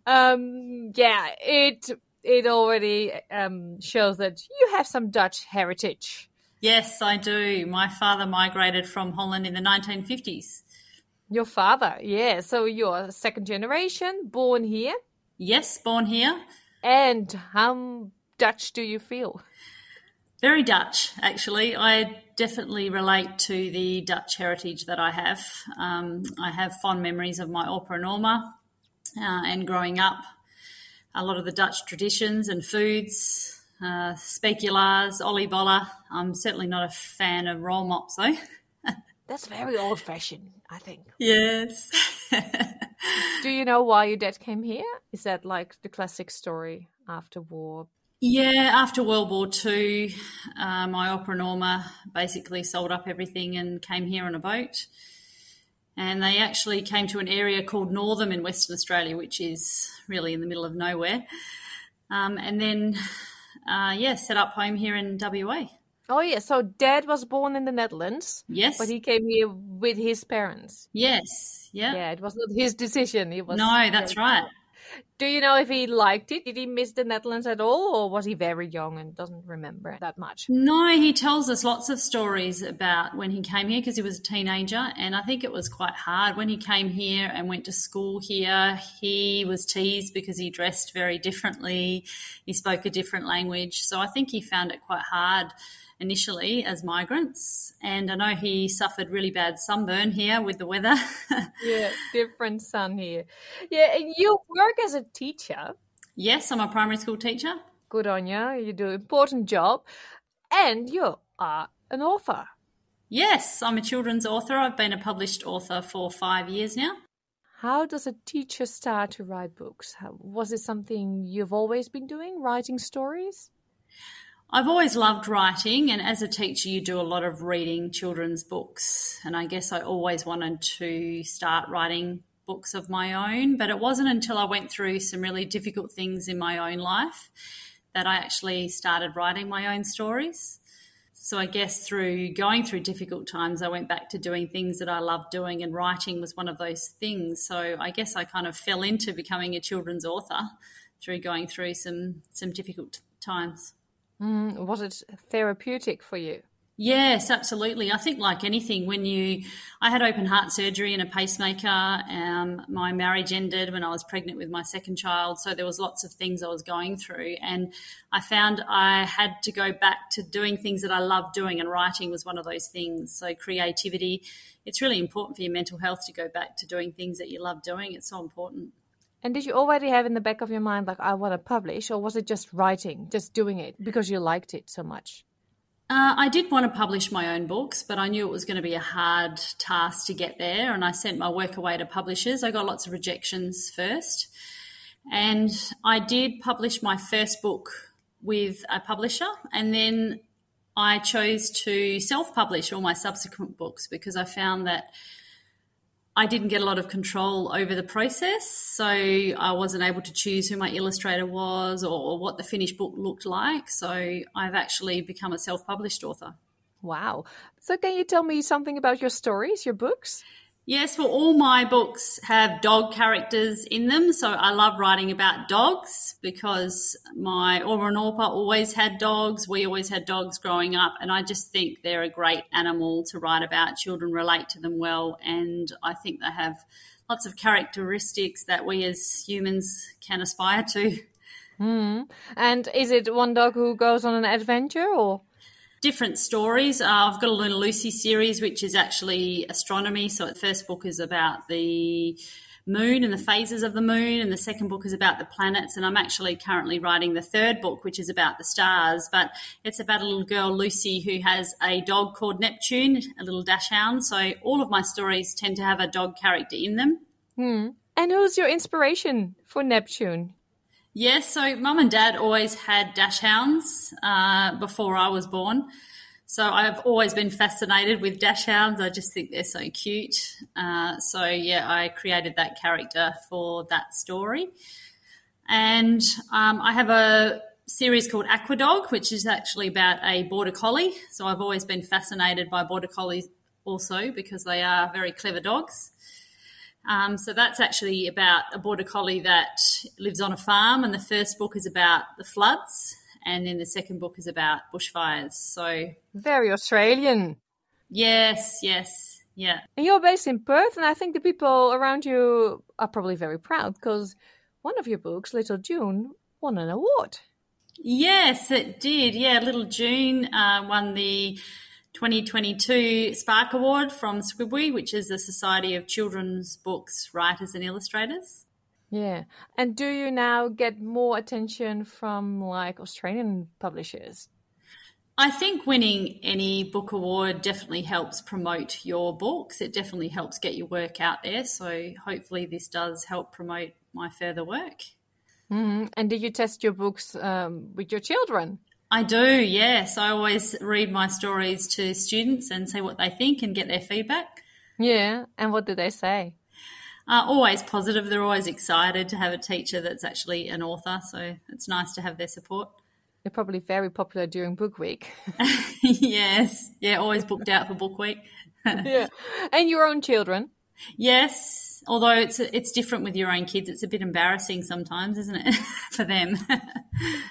Um, yeah, it it already um, shows that you have some Dutch heritage. Yes, I do. My father migrated from Holland in the 1950s. Your father, yeah. So you're second generation, born here. Yes, born here. And how Dutch do you feel? Very Dutch, actually. I definitely relate to the Dutch heritage that I have. Um, I have fond memories of my opera Norma uh, and growing up, a lot of the Dutch traditions and foods, uh, speculars, oliebollen. I'm certainly not a fan of roll mops, though. [laughs] That's very old fashioned, I think. Yes. [laughs] Do you know why your dad came here? Is that like the classic story after war? Yeah, after World War II, uh, my opera Norma basically sold up everything and came here on a boat. And they actually came to an area called Northam in Western Australia, which is really in the middle of nowhere. Um, and then, uh, yeah, set up home here in WA. Oh, yeah. So dad was born in the Netherlands. Yes. But he came here with his parents. Yes. Yeah. Yeah, it was not his decision. It was No, that's right. Do you know if he liked it? Did he miss the Netherlands at all, or was he very young and doesn't remember that much? No, he tells us lots of stories about when he came here because he was a teenager. And I think it was quite hard when he came here and went to school here. He was teased because he dressed very differently, he spoke a different language. So I think he found it quite hard initially as migrants. And I know he suffered really bad sunburn here with the weather. [laughs] yeah, different sun here. Yeah, and you work as a teacher. yes, I'm a primary school teacher. Good on you. You do an important job. And you are an author. Yes, I'm a children's author. I've been a published author for five years now. How does a teacher start to write books? Was it something you've always been doing, writing stories? I've always loved writing, and as a teacher, you do a lot of reading children's books. And I guess I always wanted to start writing books of my own, but it wasn't until I went through some really difficult things in my own life that I actually started writing my own stories. So I guess through going through difficult times, I went back to doing things that I loved doing, and writing was one of those things. So I guess I kind of fell into becoming a children's author through going through some some difficult times. Mm, was it therapeutic for you? Yes, absolutely. I think, like anything, when you, I had open heart surgery and a pacemaker. Um, my marriage ended when I was pregnant with my second child, so there was lots of things I was going through, and I found I had to go back to doing things that I loved doing, and writing was one of those things. So creativity, it's really important for your mental health to go back to doing things that you love doing. It's so important. And did you already have in the back of your mind, like, I want to publish, or was it just writing, just doing it because you liked it so much? Uh, I did want to publish my own books, but I knew it was going to be a hard task to get there. And I sent my work away to publishers. I got lots of rejections first. And I did publish my first book with a publisher. And then I chose to self publish all my subsequent books because I found that I didn't get a lot of control over the process. So I wasn't able to choose who my illustrator was or, or what the finished book looked like. So I've actually become a self published author. Wow. So, can you tell me something about your stories, your books? Yes, well, all my books have dog characters in them. So I love writing about dogs because my Aura and Orpa always had dogs. We always had dogs growing up. And I just think they're a great animal to write about. Children relate to them well. And I think they have lots of characteristics that we as humans can aspire to. Mm. And is it one dog who goes on an adventure or? Different stories. Uh, I've got a Luna Lucy series, which is actually astronomy. So the first book is about the moon and the phases of the moon, and the second book is about the planets. And I'm actually currently writing the third book, which is about the stars. But it's about a little girl, Lucy, who has a dog called Neptune, a little dashhound. So all of my stories tend to have a dog character in them. Hmm. And who's your inspiration for Neptune? Yes, so mum and dad always had dash hounds uh, before I was born. So I've always been fascinated with dash hounds. I just think they're so cute. Uh, so yeah, I created that character for that story. And um, I have a series called Aquadog, which is actually about a border collie. So I've always been fascinated by border collies also because they are very clever dogs. Um, so that's actually about a border collie that lives on a farm, and the first book is about the floods, and then the second book is about bushfires. So very Australian. Yes, yes, yeah. And you're based in Perth, and I think the people around you are probably very proud because one of your books, Little June, won an award. Yes, it did. Yeah, Little June uh, won the 2022 Spark Award from Scribwe, which is the Society of Children's Books Writers and Illustrators. Yeah. And do you now get more attention from like Australian publishers? I think winning any book award definitely helps promote your books. It definitely helps get your work out there. So hopefully, this does help promote my further work. Mm-hmm. And did you test your books um, with your children? I do, yes. I always read my stories to students and see what they think and get their feedback. Yeah, and what do they say? Uh, always positive. They're always excited to have a teacher that's actually an author, so it's nice to have their support. They're probably very popular during book week. [laughs] [laughs] yes, yeah, always booked out for book week. [laughs] yeah, and your own children. Yes, although it's it's different with your own kids. It's a bit embarrassing sometimes, isn't it, [laughs] for them?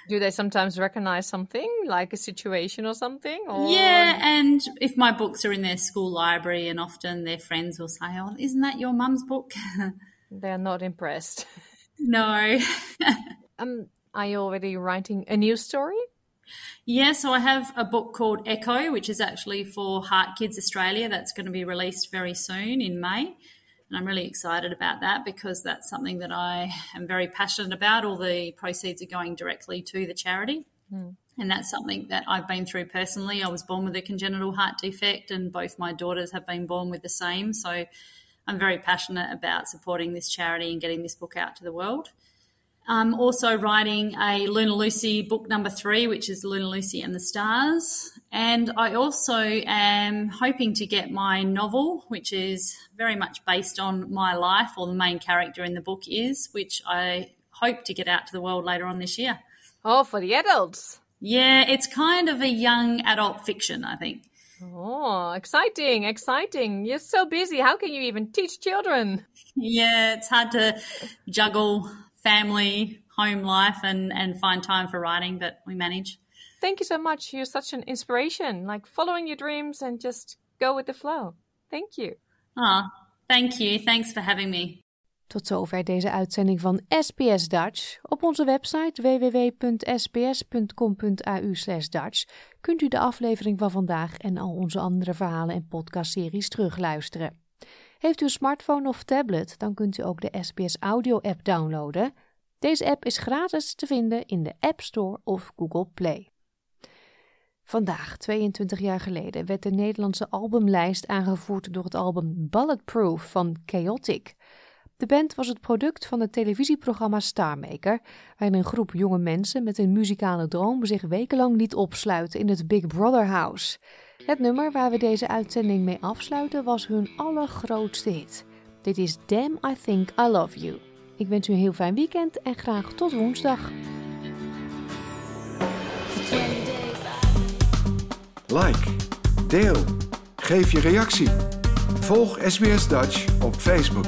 Do they sometimes recognize something like a situation or something? Or... Yeah, and if my books are in their school library, and often their friends will say, "Oh, isn't that your mum's book?" [laughs] They're not impressed. No. [laughs] um, are you already writing a new story? Yeah, so I have a book called Echo, which is actually for Heart Kids Australia. That's going to be released very soon in May. And I'm really excited about that because that's something that I am very passionate about. All the proceeds are going directly to the charity. Mm. And that's something that I've been through personally. I was born with a congenital heart defect, and both my daughters have been born with the same. So I'm very passionate about supporting this charity and getting this book out to the world. I'm also writing a Luna Lucy book number three, which is Luna Lucy and the Stars. And I also am hoping to get my novel, which is very much based on my life, or the main character in the book is, which I hope to get out to the world later on this year. Oh, for the adults. Yeah, it's kind of a young adult fiction, I think. Oh, exciting, exciting. You're so busy. How can you even teach children? Yeah, it's hard to juggle family, home life, and, and find time for writing, but we manage. Thank you so much. You're such an inspiration, like following your dreams and just go with the flow. Thank you. Ah, thank you. Thanks for having me. Tot zover deze uitzending van SBS Dutch. Op onze website www.sbs.com.au Dutch kunt u de aflevering van vandaag en al onze andere verhalen en podcastseries terugluisteren. Heeft u een smartphone of tablet, dan kunt u ook de SBS Audio app downloaden. Deze app is gratis te vinden in de App Store of Google Play. Vandaag, 22 jaar geleden, werd de Nederlandse albumlijst aangevoerd door het album Bulletproof van Chaotic. De band was het product van het televisieprogramma Starmaker, waarin een groep jonge mensen met een muzikale droom zich wekenlang liet opsluiten in het Big Brother House. Het nummer waar we deze uitzending mee afsluiten was hun allergrootste hit. Dit is Damn I Think I Love You. Ik wens u een heel fijn weekend en graag tot woensdag. Like, deel, geef je reactie. Volg SBS Dutch op Facebook.